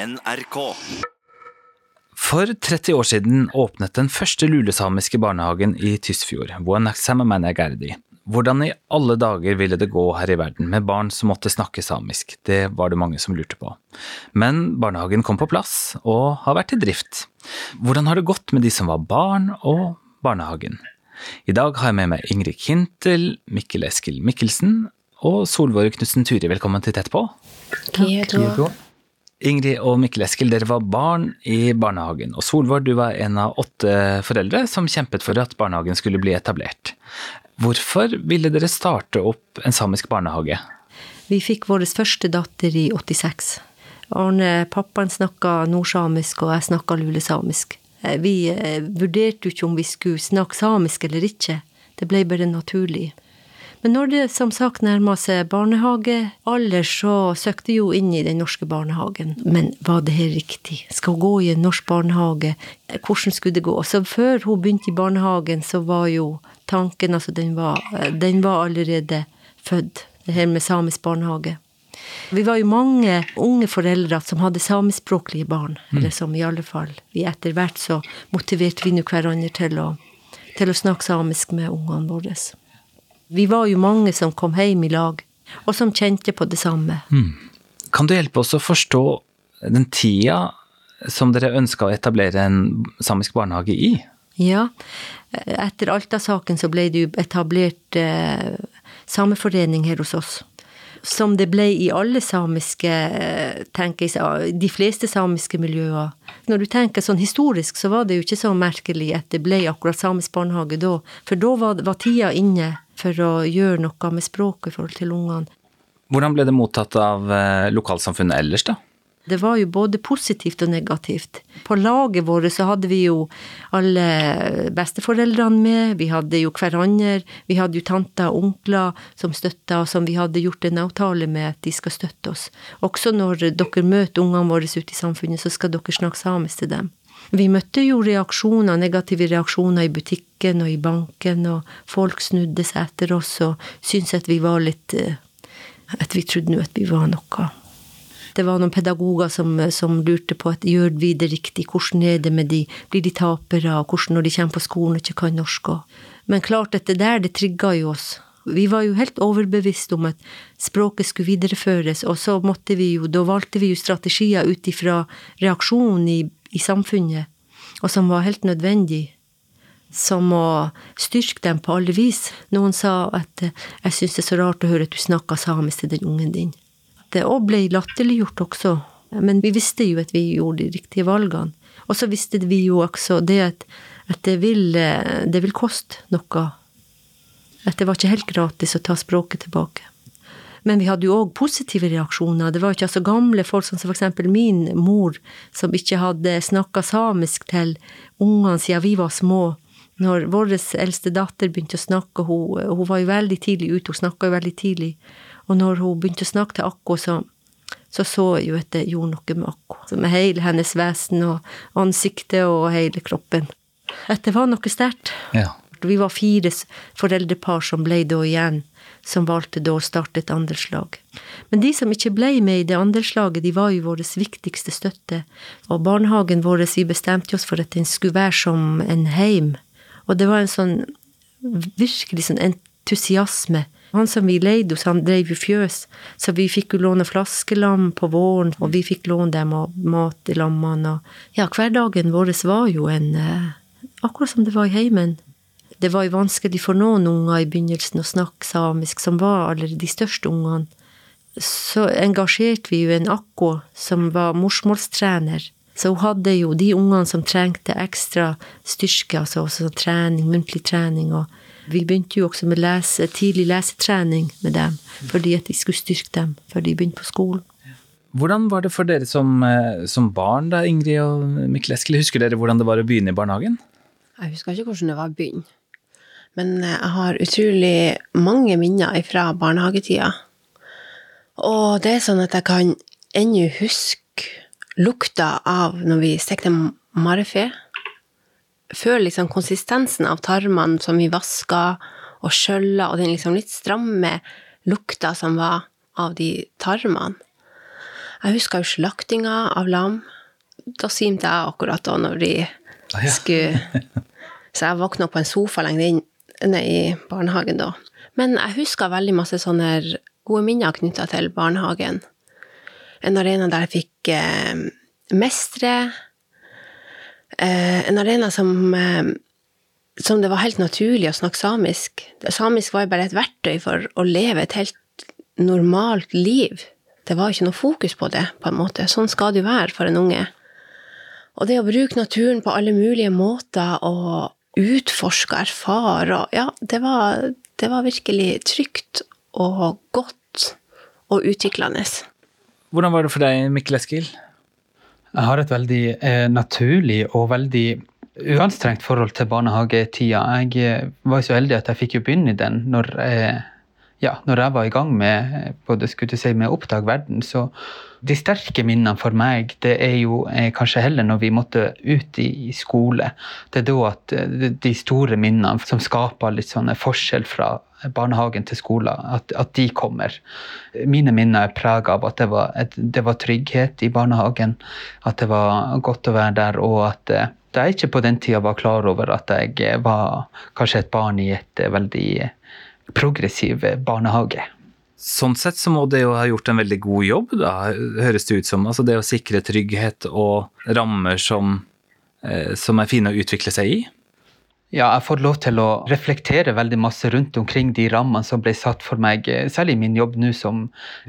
NRK. For 30 år siden åpnet den første lulesamiske barnehagen i Tysfjord. Hvordan i alle dager ville det gå her i verden med barn som måtte snakke samisk? Det var det mange som lurte på. Men barnehagen kom på plass, og har vært i drift. Hvordan har det gått med de som var barn, og barnehagen? I dag har jeg med meg Ingrid Kintel, Mikkel Eskil Mikkelsen og Solvåre Knutsen Turi. Velkommen til Tett på. Ingrid og Mikkel Eskil, dere var barn i barnehagen, og Solvår, du var en av åtte foreldre som kjempet for at barnehagen skulle bli etablert. Hvorfor ville dere starte opp en samisk barnehage? Vi fikk vår første datter i 86. Arne, pappaen snakka nordsamisk, og jeg snakka lulesamisk. Eh, Vi eh, vurderte jo ikke om vi skulle snakke samisk eller ikke. Det ble bare naturlig. Men når det som sagt nærma seg barnehagealder, så søkte jeg jo inn i den norske barnehagen. Men var det her riktig? Skal hun gå i en norsk barnehage? Hvordan skulle det gå? Så før hun begynte i barnehagen, så var jo tanken Altså, den var, den var allerede født, det her med samisk barnehage. Vi var jo mange unge foreldre som hadde samiskspråklige barn. Eller som i alle fall vi Etter hvert så motiverte vi nå hverandre til å, til å snakke samisk med ungene våre. Vi var jo mange som kom hjem i lag, og som kjente på det samme. Kan du hjelpe oss å forstå den tida som dere ønska å etablere en samisk barnehage i? Ja, etter Alta-saken så ble det jo etablert eh, sameforening her hos oss. Som det ble i alle samiske, eh, tenker jeg, de fleste samiske miljøer. Når du tenker sånn historisk, så var det jo ikke så merkelig at det ble akkurat samisk barnehage da. For da var, var tida inne for å gjøre noe med språket i forhold til ungene. Hvordan ble det mottatt av eh, lokalsamfunnet ellers, da? Det var jo både positivt og negativt. På laget vårt så hadde vi jo alle besteforeldrene med, vi hadde jo hverandre, vi hadde jo tanter og onkler som støtta, som vi hadde gjort en avtale med at de skal støtte oss. Også når dere møter ungene våre ute i samfunnet, så skal dere snakke samisk til dem. Vi møtte jo reaksjoner, negative reaksjoner i butikken og i banken, og folk snudde seg etter oss og syntes at vi var litt eh, At vi trodde nå at vi var noe. Det var noen pedagoger som, som lurte på at gjør vi det riktig, hvordan er det med de, blir de tapere, og hvordan når de kommer på skolen og ikke kan norsk. og- Men klart at det der, det trigga jo oss. Vi var jo helt overbevist om at språket skulle videreføres, og så måtte vi jo, da valgte vi jo strategier ut ifra reaksjonen i, i samfunnet, og som var helt nødvendig. Som å styrke dem på alle vis. Noen sa at eh, jeg syns det er så rart å høre at du snakker samisk til den ungen din det òg ble latterliggjort også. Men vi visste jo at vi gjorde de riktige valgene. Og så visste vi jo også det at, at det, vil, eh, det vil koste noe. At det var ikke helt gratis å ta språket tilbake. Men vi hadde jo òg positive reaksjoner. Det var ikke altså gamle folk, som eksempel min mor, som ikke hadde snakka samisk til ungene siden vi var små. Når vår eldste datter begynte å snakke, hun, hun var jo veldig tidlig ute, hun snakka jo veldig tidlig. Og når hun begynte å snakke til Akko, så så så jeg jo at det gjorde noe med Akko. Med hele hennes vesen og ansiktet og hele kroppen. At det var noe sterkt. Ja. Vi var fire foreldrepar som ble da igjen, som valgte da å starte et andelslag. Men de som ikke ble med i det andelslaget, de var jo vår viktigste støtte. Og barnehagen vår, vi bestemte oss for at den skulle være som en heim. Og det var en sånn virkelig sånn entusiasme. Han som vi leide hos, han drev jo fjøs, så vi fikk jo låne flaskelam på våren, og vi fikk låne dem og mat i lammene. Og ja, hverdagen vår var jo en eh, Akkurat som det var i heimen. Det var jo vanskelig for noen unger i begynnelsen å snakke samisk, som var alle de største ungene. Så engasjerte vi jo en Akko som var morsmålstrener. Så hun hadde jo de ungene som trengte ekstra styrke, altså også trening, muntlig trening. Og vi begynte jo også med lese, tidlig lesetrening med dem, fordi at de skulle styrke dem før de begynte på skolen. Hvordan var det for dere som, eh, som barn, da, Ingrid og Mikkel Eskil? Husker dere hvordan det var å begynne i barnehagen? Jeg husker ikke hvordan det var å begynne. Men eh, jeg har utrolig mange minner fra barnehagetida. Og det er sånn at jeg kan ennå huske lukta av når vi stekte marfe. Føler liksom konsistensen av tarmene som vi vaska og skjølla, og den liksom litt stramme lukta som var av de tarmene. Jeg husker jo slaktinga av lam. Da svimte jeg akkurat da når de Ah, ja. skulle Så jeg våkna på en sofa lenger inn inne i barnehagen da. Men jeg husker veldig masse sånne gode minner knytta til barnehagen. En arena der jeg fikk eh, mestre. Eh, en arena som, eh, som det var helt naturlig å snakke samisk. Samisk var jo bare et verktøy for å leve et helt normalt liv. Det var ikke noe fokus på det, på en måte. Sånn skal det jo være for en unge. Og det å bruke naturen på alle mulige måter og utforske og erfare og Ja, det var, det var virkelig trygt og godt og utviklende. Hvordan var det for deg, Mikkel Eskil? Jeg har et veldig eh, naturlig og veldig uanstrengt forhold til barnehagetida. Jeg eh, var så heldig at jeg fikk jo begynne i den når, eh, ja, når jeg var i gang med eh, både skulle si, med å oppdage verden. Så de sterke minnene for meg, det er jo eh, kanskje heller når vi måtte ut i, skole. Det er da at eh, de- store minnene som skaper litt sånn forskjell fra barnehagen til skolen, at, at de kommer. Mine minner er prega av at det var, et, det var trygghet i barnehagen, at det var godt å være der, og at eh, jeg ikke på den tida var klar over at jeg eh, var kanskje et barn i et eh, veldig eh, progressiv eh, barnehage. Sånn sett så må det jo ha gjort en veldig god jobb, da, høres det ut som. Altså det å sikre trygghet og rammer som, eh, som er fine å utvikle seg i. Ja, jeg fått lov til å reflektere veldig masse rundt omkring de rammene som ble satt for meg, eh, særlig i min jobb nå som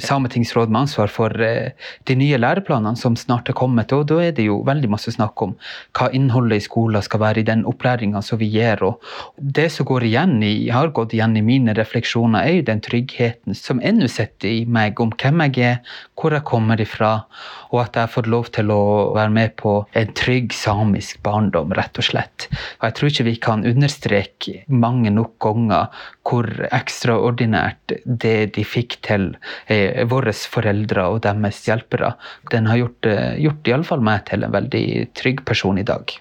sametingsråd med ansvar for eh, de nye læreplanene som snart er kommet. Og da er det jo veldig masse snakk om hva innholdet i skolen skal være i den opplæringa som vi gir. Og det som går igjen i, har gått igjen i mine refleksjoner, er jo den tryggheten som ennå sitter i meg om hvem jeg er, hvor jeg kommer ifra, og at jeg har fått lov til å være med på en trygg samisk barndom, rett og slett. Og jeg tror ikke vi kan understreke mange nok ganger hvor ekstraordinært det de fikk til eh, våre foreldre og deres hjelpere. Den har gjort, eh, gjort iallfall meg til en veldig trygg person i dag.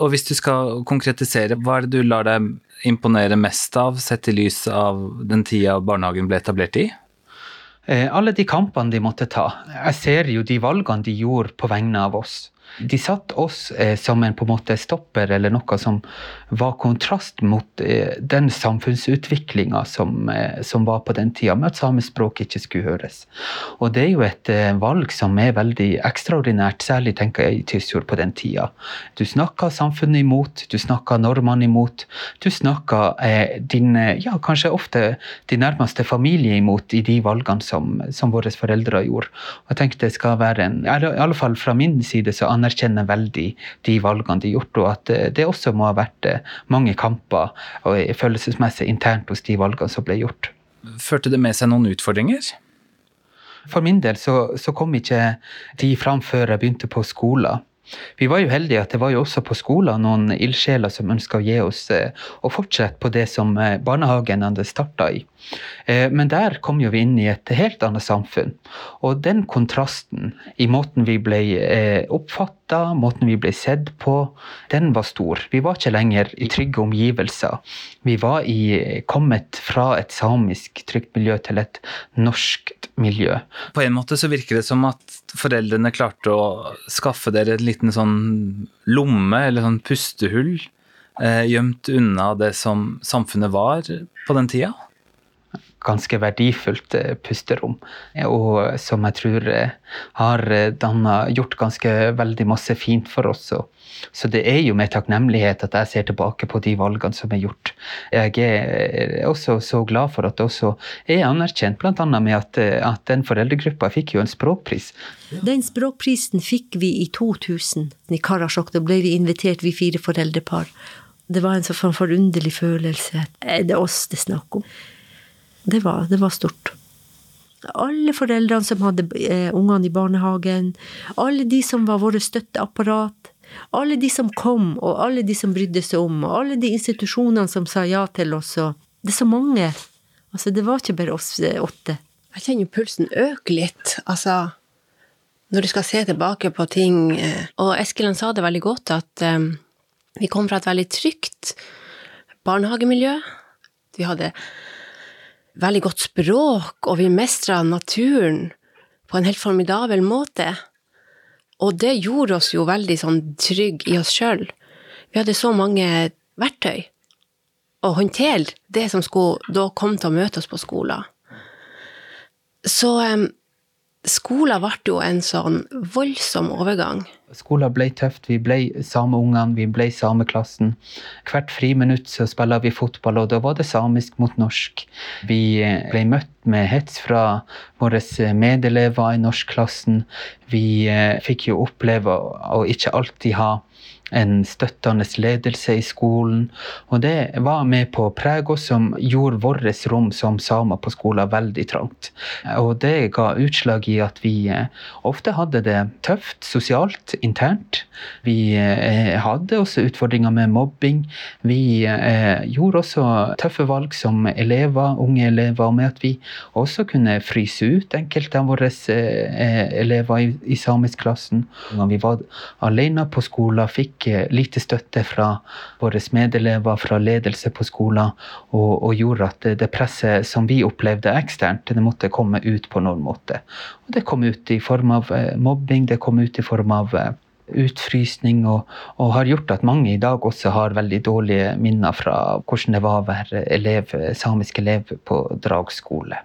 Og hvis du skal konkretisere, hva er det du lar deg imponere mest av, sett i lys av den tida barnehagen ble etablert i? Eh, alle de kampene de måtte ta. Jeg ser jo de valgene de gjorde på vegne av oss. De satt oss eh, som en på en måte stopper eller noe som var kontrast mot eh, den samfunnsutviklinga som, eh, som var på den tida, med at samisk språk ikke skulle høres. Og det er jo et eh, valg som er veldig ekstraordinært, særlig tenker jeg i Tysfjord på den tida. Du snakker samfunnet imot, du snakker normene imot, du snakker eh, din, eh, ja, kanskje ofte din nærmeste familie imot i de valgene som, som våre foreldre gjorde. Og jeg tenkte det skal være en, i alle fall fra min side så anerkjenner veldig de valgene de har gjort, og at eh, det også må ha vært eh, mange kamper og eh, følelsesmessig internt hos de valgene som ble gjort. Førte det med seg noen utfordringer? For min del så, så kom ikke de fram før jeg begynte på skolen. Vi var jo heldige at det var jo også på skolen noen ildsjeler som ønska å gi oss eh, å fortsette på det som eh, barnehagen hadde starta i. Eh, men der kom jo vi inn i et helt annet samfunn. Og den kontrasten i måten vi ble eh, oppfatta, måten vi ble sett på, den var stor. Vi var ikke lenger i trygge omgivelser. Vi var i, kommet fra et samisk trygt miljø til et norskt miljø. På en måte så virker det som at foreldrene klarte å skaffe dere en liten sånn lomme, eller sånn pustehull, eh, gjemt unna det som samfunnet var på den tida. Ganske verdifullt eh, pusterom, eh, og som jeg tror eh, har eh, dannet, gjort ganske veldig masse fint for oss. Så det er jo med takknemlighet at jeg ser tilbake på de valgene som er gjort. Jeg er eh, også så glad for at det også er anerkjent, bl.a. med at, eh, at den foreldregruppa fikk jo en språkpris. Den språkprisen fikk vi i 2000 i Karasjok. Da ble vi invitert, vi fire foreldrepar. Det var en sånn forunderlig følelse. Er det oss det er snakk om? Det var, det var stort. Alle foreldrene som hadde eh, ungene i barnehagen, alle de som var våre støtteapparat, alle de som kom, og alle de som brydde seg om, og alle de institusjonene som sa ja til oss, det er så mange. Altså, det var ikke bare oss eh, åtte. Jeg kjenner pulsen øke litt, altså når du skal se tilbake på ting. eh, Og Eskil sa det veldig godt, at um, vi kom fra et veldig trygt barnehagemiljø. Vi hadde veldig godt språk, og vi mestra naturen. på en helt formidabel måte. Og det gjorde oss jo veldig sånn trygg i oss sjøl. Vi hadde så mange verktøy å håndtere det som skulle da komme til å møte oss på skolen. Så um, skolen ble jo en sånn voldsom overgang. Skolen ble tøft. Vi ble samme ungene, vi ble samme klassen. Hvert friminutt så spiller vi fotball, og da var det samisk mot norsk. Vi ble møtt med hets fra våre medelever i norskklassen. Vi eh, fikk jo oppleve å ikke alltid ha en støttende ledelse i skolen. Og det var med på å prege oss, som gjorde vårt rom som samer på skolen veldig trangt. Og det ga utslag i at vi eh, ofte hadde det tøft sosialt, internt. Vi eh, hadde også utfordringer med mobbing. Vi eh, gjorde også tøffe valg som elever, unge elever, med at vi også kunne fryse ut enkelte av våre elever i, i samiskklassen. Når vi var alene på skolen, fikk fikk eh, lite støtte fra våre medelever, fra ledelse på skolen, og, og, gjorde at det, det presset som vi opplevde eksternt, det måtte komme ut på noen måte. Og det kom ut i form av eh, mobbing, det kom ut i form av eh, utfrysning, og, og, har gjort at mange i dag også har veldig dårlige minner fra hvordan det var å være elev, samisk elev på Drag skole.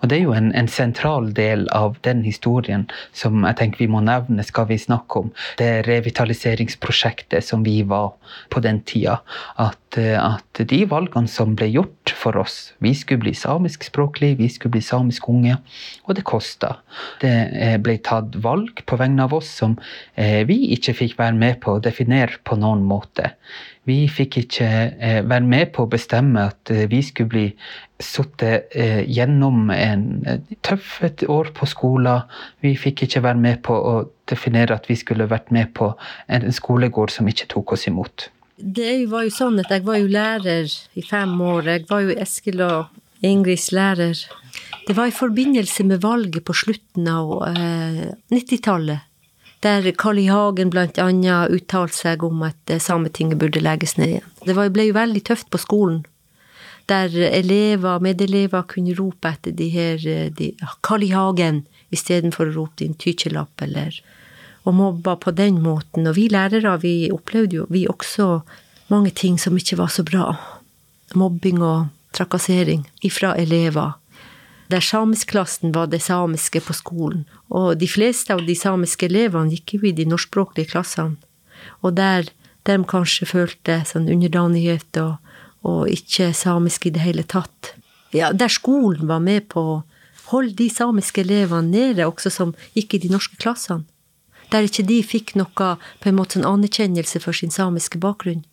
Og det er jo en, en, sentral del av den historien som jeg tenker vi må nevne, skal vi snakke om. Det revitaliseringsprosjektet som vi var på den tida. At, at de valgene som ble gjort for oss Vi skulle bli samiskspråklige, vi skulle bli samisk unge. Og det kosta. Det eh, ble tatt valg på vegne av oss som eh, vi ikke fikk være med på å definere på noen måte. Vi fikk ikke eh, være med på å bestemme at eh, vi skulle bli sittet eh, gjennom en tøff år på skolen. Vi fikk ikke være med på å definere at vi skulle vært med på en skolegård som ikke tok oss imot. Det var jo sånn at jeg var jo lærer i fem år. Jeg var jo Eskil og Ingrids lærer. Det var i forbindelse med valget på slutten av 90-tallet der Carl I. Hagen annet uttalte seg om at eh, Sametinget burde legges ned igjen. Det ble jo veldig tøft på skolen, der elever, medelever kunne rope etter de her eh, de, Carl I. Hagen istedenfor å rope din tykjelapp, eller og mobba på den måten. Og vi lærere, vi opplevde jo vi også mange ting som ikke var så bra. Mobbing og trakassering ifra elever der samiskklassen var det samiske på skolen. Og de fleste av de samiske elevene gikk jo i de norskspråklige klassene. Og der de kanskje følte sånn underdanighet og, og ikke samisk i det hele tatt. Ja, der skolen var med på å holde de samiske elevene nede, også som gikk i de norske klassene. Der ikke de fikk noe på en måte en anerkjennelse for sin samiske bakgrunn.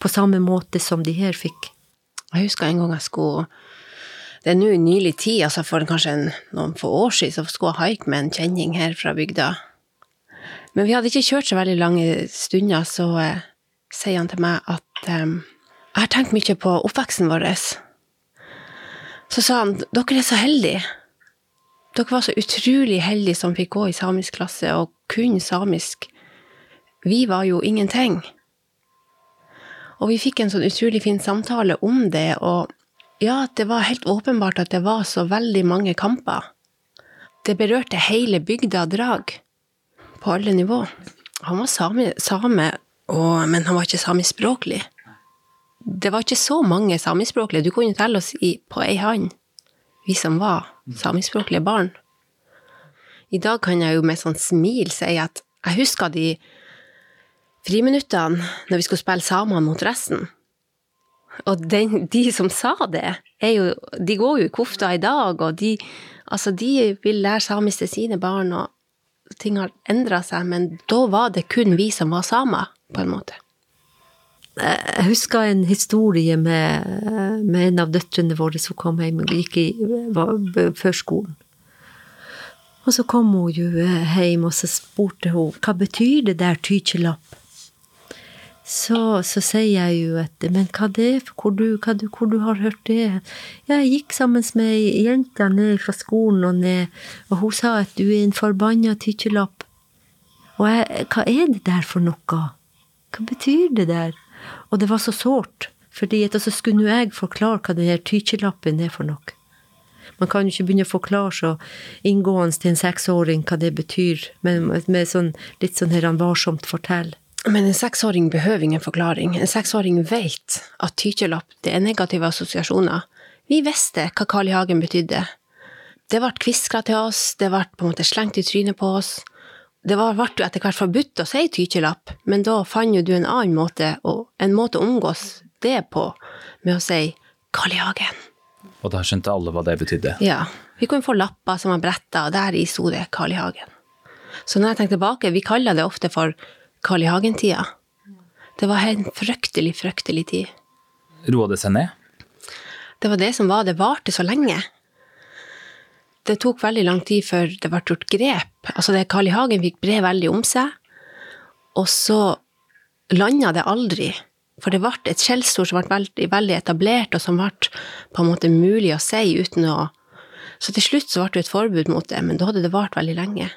På samme måte som de her fikk. Jeg husker en gang jeg skulle det er nå nylig tid, altså for kanskje en, noen få år siden, så skulle jeg haike med en kjenning her fra bygda. Men vi hadde ikke kjørt så veldig lange stunder, så eh, sier han til meg at eh, jeg har tenkt mye på oppveksten vår. Så sa han dere er så heldige. Dere var så utrolig heldige som fikk gå i samisk klasse og kunne samisk. Vi var jo ingenting. Og vi fikk en sånn utrolig fin samtale om det, og ja, det var helt åpenbart at det var så veldig mange kamper. Det berørte hele bygda Drag, på alle nivå. Han var same, same og, men han var ikke samiskspråklig. Det var ikke så mange samiskspråklige, du kunne telle oss i, på ei hånd, vi som var samiskspråklige barn. I dag kan jeg jo med sånn smil si at jeg husker de friminuttene når vi skulle spille samene mot resten. Og den, de som sa det, jo, de går jo i kofta i dag, og de, altså de vil lære samisk til sine barn, og ting har endra seg, men da var det kun vi som var samer, på en måte. Jeg husker en historie med, med en av døtrene våre som kom hjem og gikk i førskolen. Og så kom hun jo hjem, og så spurte hun hva betyr det der tykjelapp? så, så, sier jeg jo at Men hva det er hvor du, hva du, hvor du har hørt det? Ja, jeg gikk sammen med ei jente ned fra skolen og ned, og hun sa at du er en forbanna tykjelapp. Og jeg, hva er det der for noe? Hva betyr det der? Og det var så sårt, fordi at så skulle nå jeg forklare hva den tykjelappen er for noe. Man kan jo ikke begynne å forklare så inngående til en seksåring hva det betyr, men med sånn, litt sånn her han varsomt fortell. Men en seksåring behøver ingen forklaring. En seksåring vet at tykjelapp det er negative assosiasjoner. Vi visste hva Carl I. Hagen betydde. Det ble kviskra til oss, det ble på en måte slengt i trynet på oss. Det ble jo etter hvert forbudt å si tykjelapp, men da fant jo du en annen måte, og en måte å omgås det på, med å si Carl I. Og da skjønte alle hva det betydde? Ja. Vi kunne få lapper som var bretta, og der i sto det Carl I. Så når jeg tenker tilbake, vi kaller det ofte for Carl I. Hagen-tida. Det var en fryktelig, fryktelig tid. Roa det seg ned? Det var det som var. Det varte så lenge. Det tok veldig lang tid før det ble gjort grep. Altså, Carl I. Hagen fikk bre veldig om seg, og så landa det aldri. For det ble et skjellsord som ble veldig, veldig, etablert, og som ble på en måte mulig å si uten å Så til slutt så ble det et forbud mot det, men da hadde det vart veldig lenge.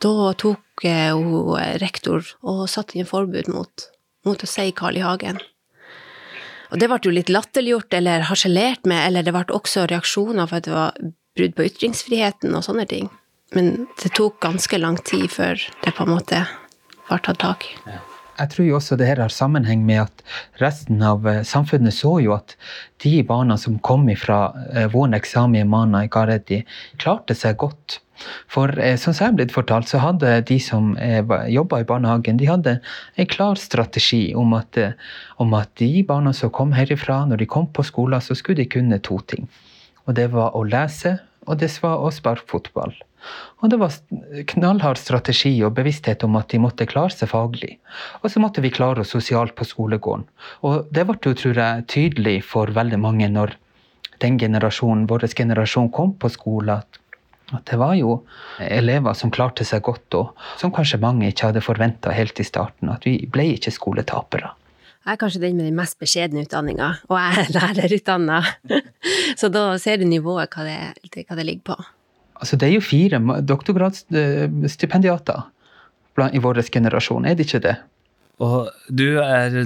Da tok eh, hun eh, rektor og satte inn forbud mot, mot å si Carl I. Hagen. Og det ble jo litt latterliggjort eller harselert med, eller det ble også reaksjoner for at det var brudd på ytringsfriheten og sånne ting. Men det tok ganske lang tid før det på en måte var tatt tak. Jeg tror jo også det her har sammenheng med at resten av eh, samfunnet så jo at de barna som kom fra vår eksamen i Mana i Garedi, klarte seg godt for eh, som jeg er blitt fortalt, så hadde de som eh, jobba i barnehagen, de hadde en klar strategi om at, om at de barna som kom herifra, når de kom på skolen, så skulle de kunne to ting. Og det var å lese, og det var å sparke fotball. Og det var knallhard strategi og bevissthet om at de måtte klare seg faglig. Og så måtte vi klare oss sosialt på skolegården. Og det ble jo, tror jeg, tydelig for veldig mange når den generasjonen, vår generasjon kom på skolen, at det var jo elever som klarte seg godt, og som kanskje mange ikke hadde forventa helt i starten. At vi ble ikke skoletapere. Jeg er kanskje den med den mest beskjedne utdanninga, og jeg er lærerutdanna. Så da ser du nivået hva det, hva det ligger på. Altså, det er jo fire doktorgradsstipendiater i vår generasjon, er det ikke det? Og du er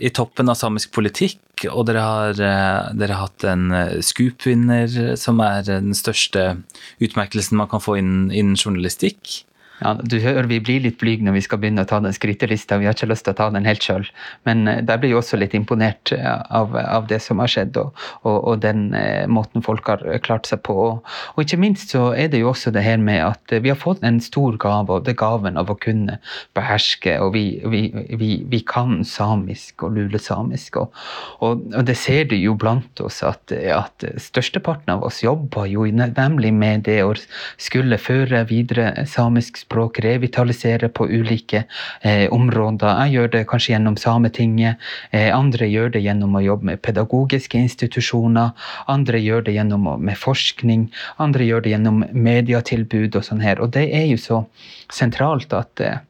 i toppen av samisk politikk, og dere har, eh, dere har hatt en eh, Scoop-vinner, som er den største utmerkelsen man kan få innen, innen journalistikk. Ja, du hører vi blir litt blyge når vi skal begynne å ta den skrytelista. Vi har ikke lyst til å ta den helt sjøl. Men eh, der blir jo også litt imponert eh, av, av det som har skjedd, og, og, og den eh, måten folk har klart seg på. Og, og, ikke minst så er det jo også det her med at vi har fått en stor gave, og det er gaven av å kunne beherske. Og vi, vi, vi, vi kan samisk og lulesamisk. Og, det ser du jo blant oss at, at størsteparten av oss jobber jo nemlig med det å skulle føre videre samisk språk språk, revitalisere på ulike eh, områder. Jeg gjør det kanskje gjennom Sametinget, eh, andre gjør det gjennom å jobbe med pedagogiske institusjoner, andre gjør det gjennom med forskning, andre gjør det gjennom mediatilbud og sånn her. Og det er jo så sentralt at eh,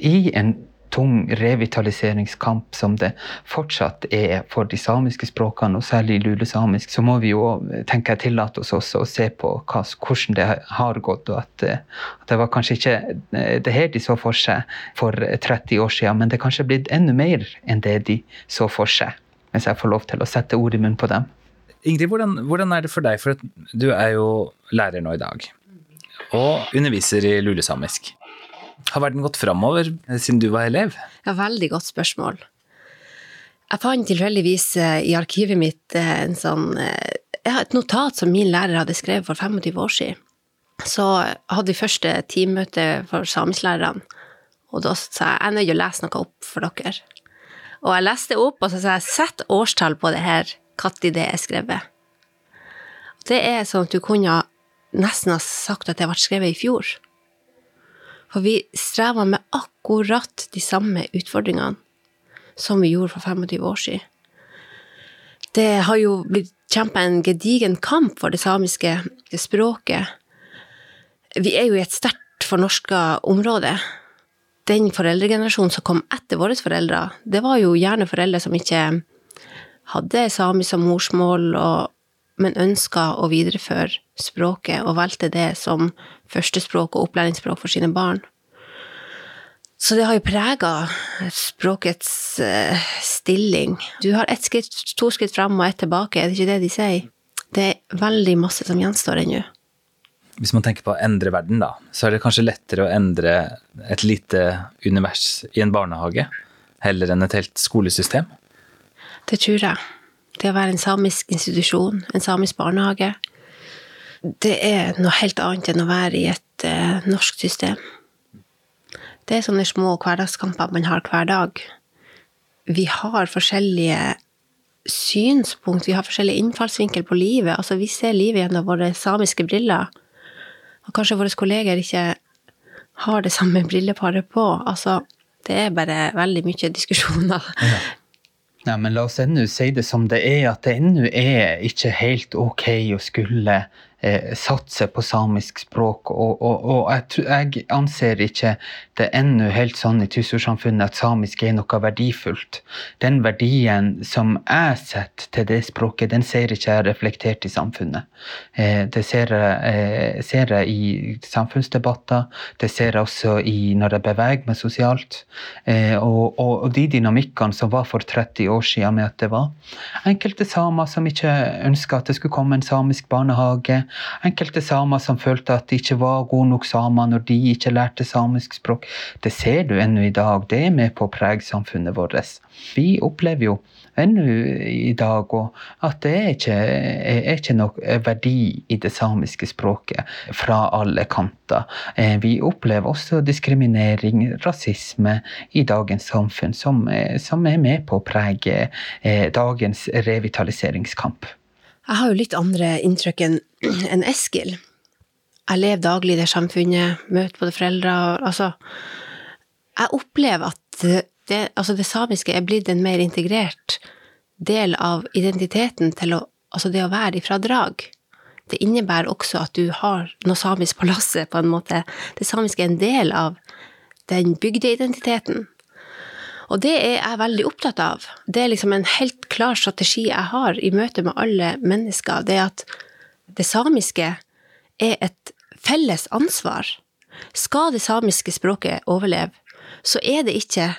i en tung revitaliseringskamp som det fortsatt er for de samiske språkene, og særlig lulesamisk, så må vi jo tenke jeg tillate oss også å se på hva, hvordan det har gått. og at, at, det var kanskje ikke eh, det her de så for seg for 30 år siden, men det er kanskje blitt enda mer enn det de så for seg, hvis jeg får lov til å sette ord i munnen på dem. Ingrid, hvordan, hvordan er det for deg? For du er jo lærer nå i dag, og underviser i lulesamisk. Har verden gått framover siden du var elev? Ja, veldig godt spørsmål. Jeg fant tilfeldigvis eh, i arkivet mitt eh, sånn, eh, et notat som min lærer hadde skrevet for 25 år siden. Så hadde vi første teammøte for samisklærerne, og da sa jeg jeg er nødt å lese noe opp for dere. Og jeg leste opp, og så sa jeg sett årstall på det her, når det er skrevet. Det er sånn at du kunne nesten ha sagt at det ble skrevet i fjor. For vi strever med akkurat de samme utfordringene som vi gjorde for 25 år siden. Det har jo blitt kjempa en gedigen kamp for det samiske språket. Vi er jo i et sterkt fornorska område. Den foreldregenerasjonen som kom etter våre foreldre, det var jo gjerne foreldre som ikke hadde samisk som morsmål, og, men ønska å videreføre språket og valgte det som førstespråk og opplæringsspråk for sine barn. Så det har jo prega språkets uh, stilling. Du har ett skritt, to skritt fram og ett tilbake, er det ikke det de sier? Det er veldig masse som gjenstår ennå. Hvis man tenker på å endre verden, da, så er det kanskje lettere å endre et lite univers i en barnehage heller enn et helt skolesystem? Det tror jeg. Det å være en samisk institusjon, en samisk barnehage, det er noe helt annet enn å være i et uh, norsk system. Det er sånne små hverdagskamper man har hver dag. Vi har forskjellige synspunkt, vi har forskjellig innfallsvinkel på livet. Altså, vi ser livet gjennom våre samiske briller. Og kanskje våre kolleger ikke har det samme brilleparet på. Altså, det er bare veldig mye diskusjoner. Ja. Nei, men la oss ennå si det som det er, at det ennå er ikke helt ok å skulle eh, satse på samisk språk. Og, og, og jeg, jeg, anser ikke det ennå helt sånn i Tysfjordsamfunnet at samisk er noe verdifullt. Den verdien som jeg setter til det språket, den ser ikke jeg reflektert i samfunnet. Eh, det ser jeg, eh, ser jeg, i samfunnsdebatter, det ser jeg også i når jeg beveger meg sosialt. Eh, og, og, de dynamikkene som var for 30 år siden med at det var enkelte samer som ikke ønska at det skulle komme en samisk barnehage enkelte samer som følte at de ikke var gode nok samer når de ikke lærte samisk språk. Det ser du ennå i dag. Det er med på å prege samfunnet vårt. Vi opplever jo ennå i dag at det er ikke, er ikke noe verdi i det samiske språket fra alle kanter. Eh, vi opplever også diskriminering, rasisme, i dagens samfunn, som, som er med på å prege eh, dagens revitaliseringskamp. Jeg har jo litt andre inntrykk enn Eskil. Jeg lever daglig i det samfunnet, møter både foreldre Altså, jeg opplever at det, altså det samiske er blitt en mer integrert del av identiteten til å Altså det å være ifra Drag. Det innebærer også at du har noe samisk på lasset, på en måte. Det samiske er en del av den bygdeidentiteten. Og det er jeg veldig opptatt av. Det er liksom en helt klar strategi jeg har i møte med alle mennesker. Det er at det samiske er et felles ansvar. Skal det samiske språket overleve, så er det ikke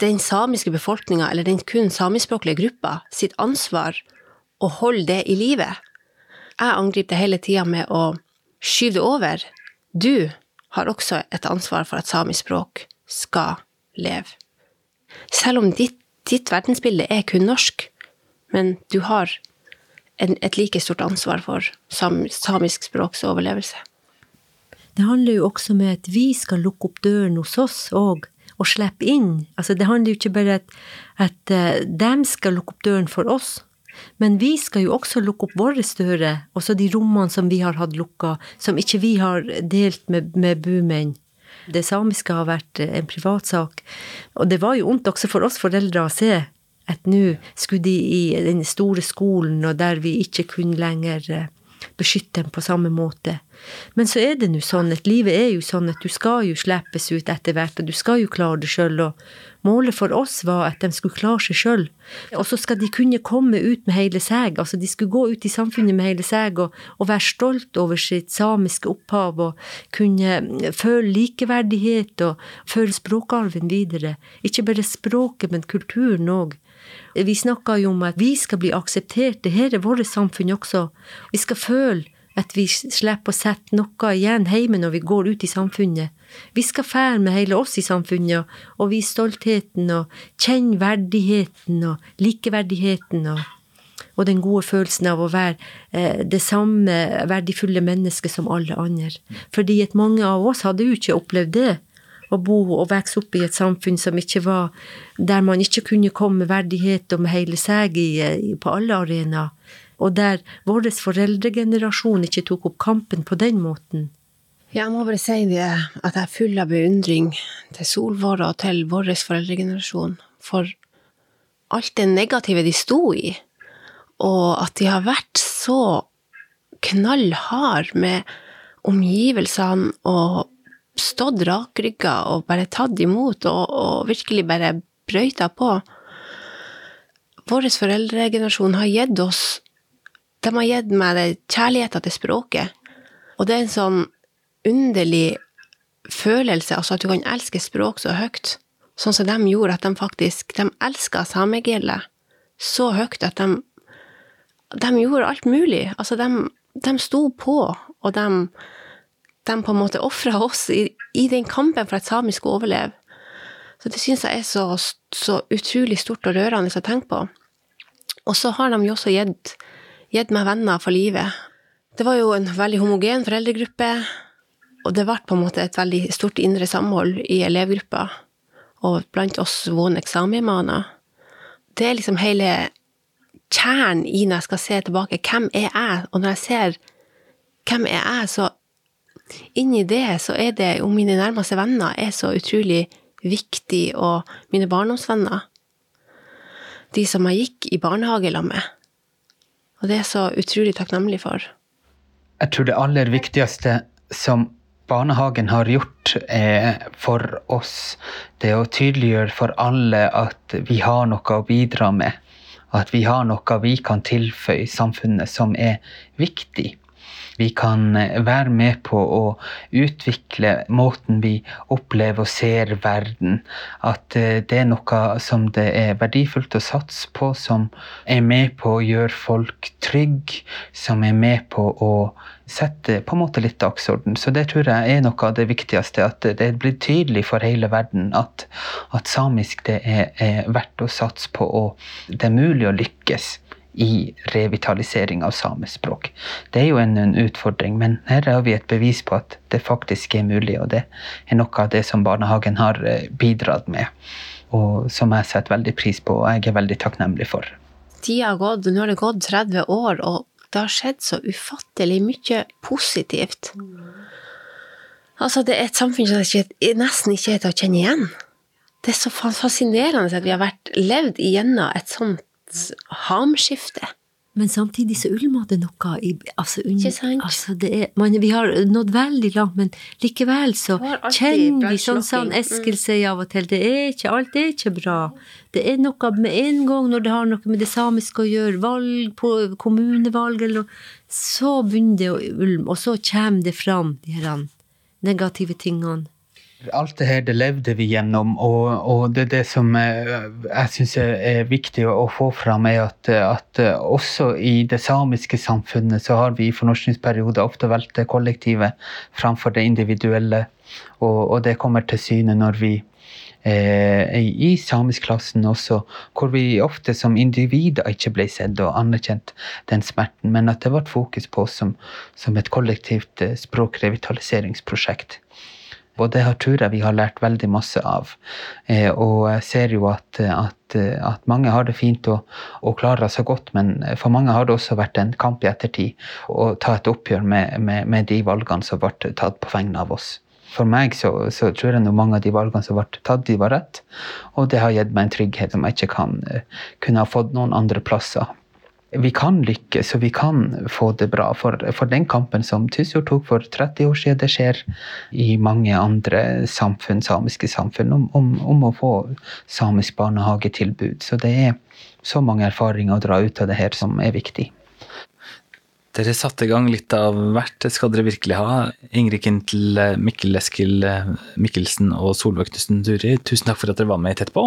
den samiske befolkninga eller den kun samiskspråklige gruppa sitt ansvar å holde det i live. Jeg angriper det hele tida med å skyve det over. Du har også et ansvar for at samisk språk skal leve. Selv om ditt, ditt verdensbilde er kun norsk, men du har en, et like stort ansvar for sam, samisk språks overlevelse. Det handler jo også med at vi skal lukke opp døren hos oss òg, og slippe inn. Altså, det handler jo ikke bare at, at uh, dem skal lukke opp døren for oss, men vi skal jo også lukke opp våre dører, også de rommene som vi har hatt lukka, som ikke vi har delt med, med bumenn. Det samiske har vært en privatsak. Og det var jo vondt også for oss foreldre å se at nå skulle de i den store skolen, og der vi ikke kunne lenger eh, beskytte dem på samme måte. Men så er det nå sånn at livet er jo sånn at du skal jo slippes ut etter hvert, og du skal jo klare det sjøl, og målet for oss var at de skulle klare seg sjøl. Og så skal de kunne komme ut med hele seg, altså de skulle gå ut i samfunnet med hele seg og, og være stolt over sitt samiske opphav og kunne føle likeverdighet og føle språkarven videre. Ikke bare språket, men kulturen òg. Vi snakker jo om at vi skal bli akseptert. Dette er vårt samfunn også. Vi skal føle at vi slipper å sette noe igjen hjemme når vi går ut i samfunnet. Vi skal fære med hele oss i samfunnet og vise stoltheten og kjenne verdigheten og likeverdigheten og, og den gode følelsen av å være eh, det samme verdifulle mennesket som alle andre. Fordi at mange av oss hadde jo ikke opplevd det å bo og vokse opp i et samfunn som ikke var Der man ikke kunne komme med verdighet og med hele seg i, på alle arenaer. Og der vår foreldregenerasjon ikke tok opp kampen på den måten. Jeg må bare si det, at jeg er full av beundring til Solvår og til vår foreldregenerasjon for alt det negative de sto i, og at de har vært så knallhard med omgivelsene og stått rakrygga og bare tatt imot og, og virkelig bare brøyta på. Vår foreldregenerasjon har gitt oss De har gitt meg det kjærligheten til språket. Og det er en sånn underlig følelse, altså at du kan elske språk så høyt. Sånn som de gjorde, at de faktisk De elska samegildet så høyt at de de gjorde alt mulig. Altså, de, de sto på, og de, de på en måte ofra oss i, i, den kampen for at samisk skulle overleve. Så det syns jeg er så, så, utrolig stort og rørende å tenke på. Og så har de jo også gitt, gitt meg venner for livet. Det var jo en veldig homogen foreldregruppe, og det ble på en måte et veldig stort indre samhold i elevgruppa og blant oss Vonek samimaner. Det er liksom hele kjernen i når jeg skal se tilbake. Hvem er jeg? Og når jeg ser hvem er jeg, så inni det så er det jo mine nærmeste venner er så utrolig viktig, og mine barndomsvenner. De som jeg gikk i barnehage sammen med. Og det er så utrolig takknemlig for. Jeg tror det aller viktigste som barnehagen har gjort eh, for oss, det er å tydeliggjøre for alle at vi har noe å bidra med. At vi har noe vi kan tilføye samfunnet som er viktig. Vi kan eh, være med på å utvikle måten vi opplever og ser verden. At eh, det er noe som det er verdifullt å satse på, som er med på å gjøre folk trygge, som er med på å sette på en måte litt dagsorden. Så det tror jeg er noe av det viktigste. At det blir tydelig for hele verden at, at samisk det er, er verdt å satse på, og det er mulig å lykkes i revitalisering av samisk språk. Det er jo en, en, utfordring, men her har vi et bevis på at det faktisk er mulig. Og det er noe av det som barnehagen har eh, bidratt med, og som jeg setter veldig pris på og jeg er veldig takknemlig for. Tida har gått, nå har det gått 30 år, og det har skjedd så ufattelig mye positivt. Altså, det er et samfunn som ikke, nesten ikke er til å kjenne igjen. Det er så fascinerende at vi har vært levd igjennom et sånt hamskifte. Men samtidig så ulmer det noe i altså, Ikke sant? Altså, er, man, vi har nådd veldig langt, men likevel så kjenner vi sånn som Eskil mm. sier av og til, det er ikke, alt er ikke bra. Det er noe med en gang når det har noe med det samiske å gjøre, valg på kommunevalg eller så begynner det å ulme, og så kommer det fram, de her negative tingene. Alt det her det levde vi gjennom, og, og det, det som eh, jeg syns er viktig å, få fram, er at, at, også i det samiske samfunnet så har vi i fornorskningsperioder ofte valgt det kollektive framfor det individuelle. Og, og det kommer til syne når vi eh, i samiskklassen også, hvor vi ofte som individer ikke ble sett og anerkjent den smerten, men at det ble fokus på oss som, som et kollektivt eh, språkrevitaliseringsprosjekt. Og det tror jeg vi har lært veldig masse av. Eh, og jeg ser jo at, at, at mange har det fint og, og, klarer seg godt, men for mange har det også vært en kamp i ettertid å ta et oppgjør med, med, med de valgene som ble tatt på vegne av oss. For meg så, så tror jeg mange av de valgene som ble tatt, de var rett. Og det har gitt meg en trygghet som jeg ikke kan, eh, kunne ha fått noen andre plasser vi kan lykkes og vi kan få det bra. For, for den kampen som Tysfjord tok for 30 år siden, det skjer i mange andre samfunn, samiske samfunn om, om, om å få samisk barnehagetilbud. Så det er så mange erfaringer å dra ut av det her som er viktig. Dere satte i gang litt av hvert, det skal dere virkelig ha. Ingrid Kintel, Mikkel Eskil Mikkelsen og Solveig Knutsen Duri, tusen takk for at dere var med i Tett på.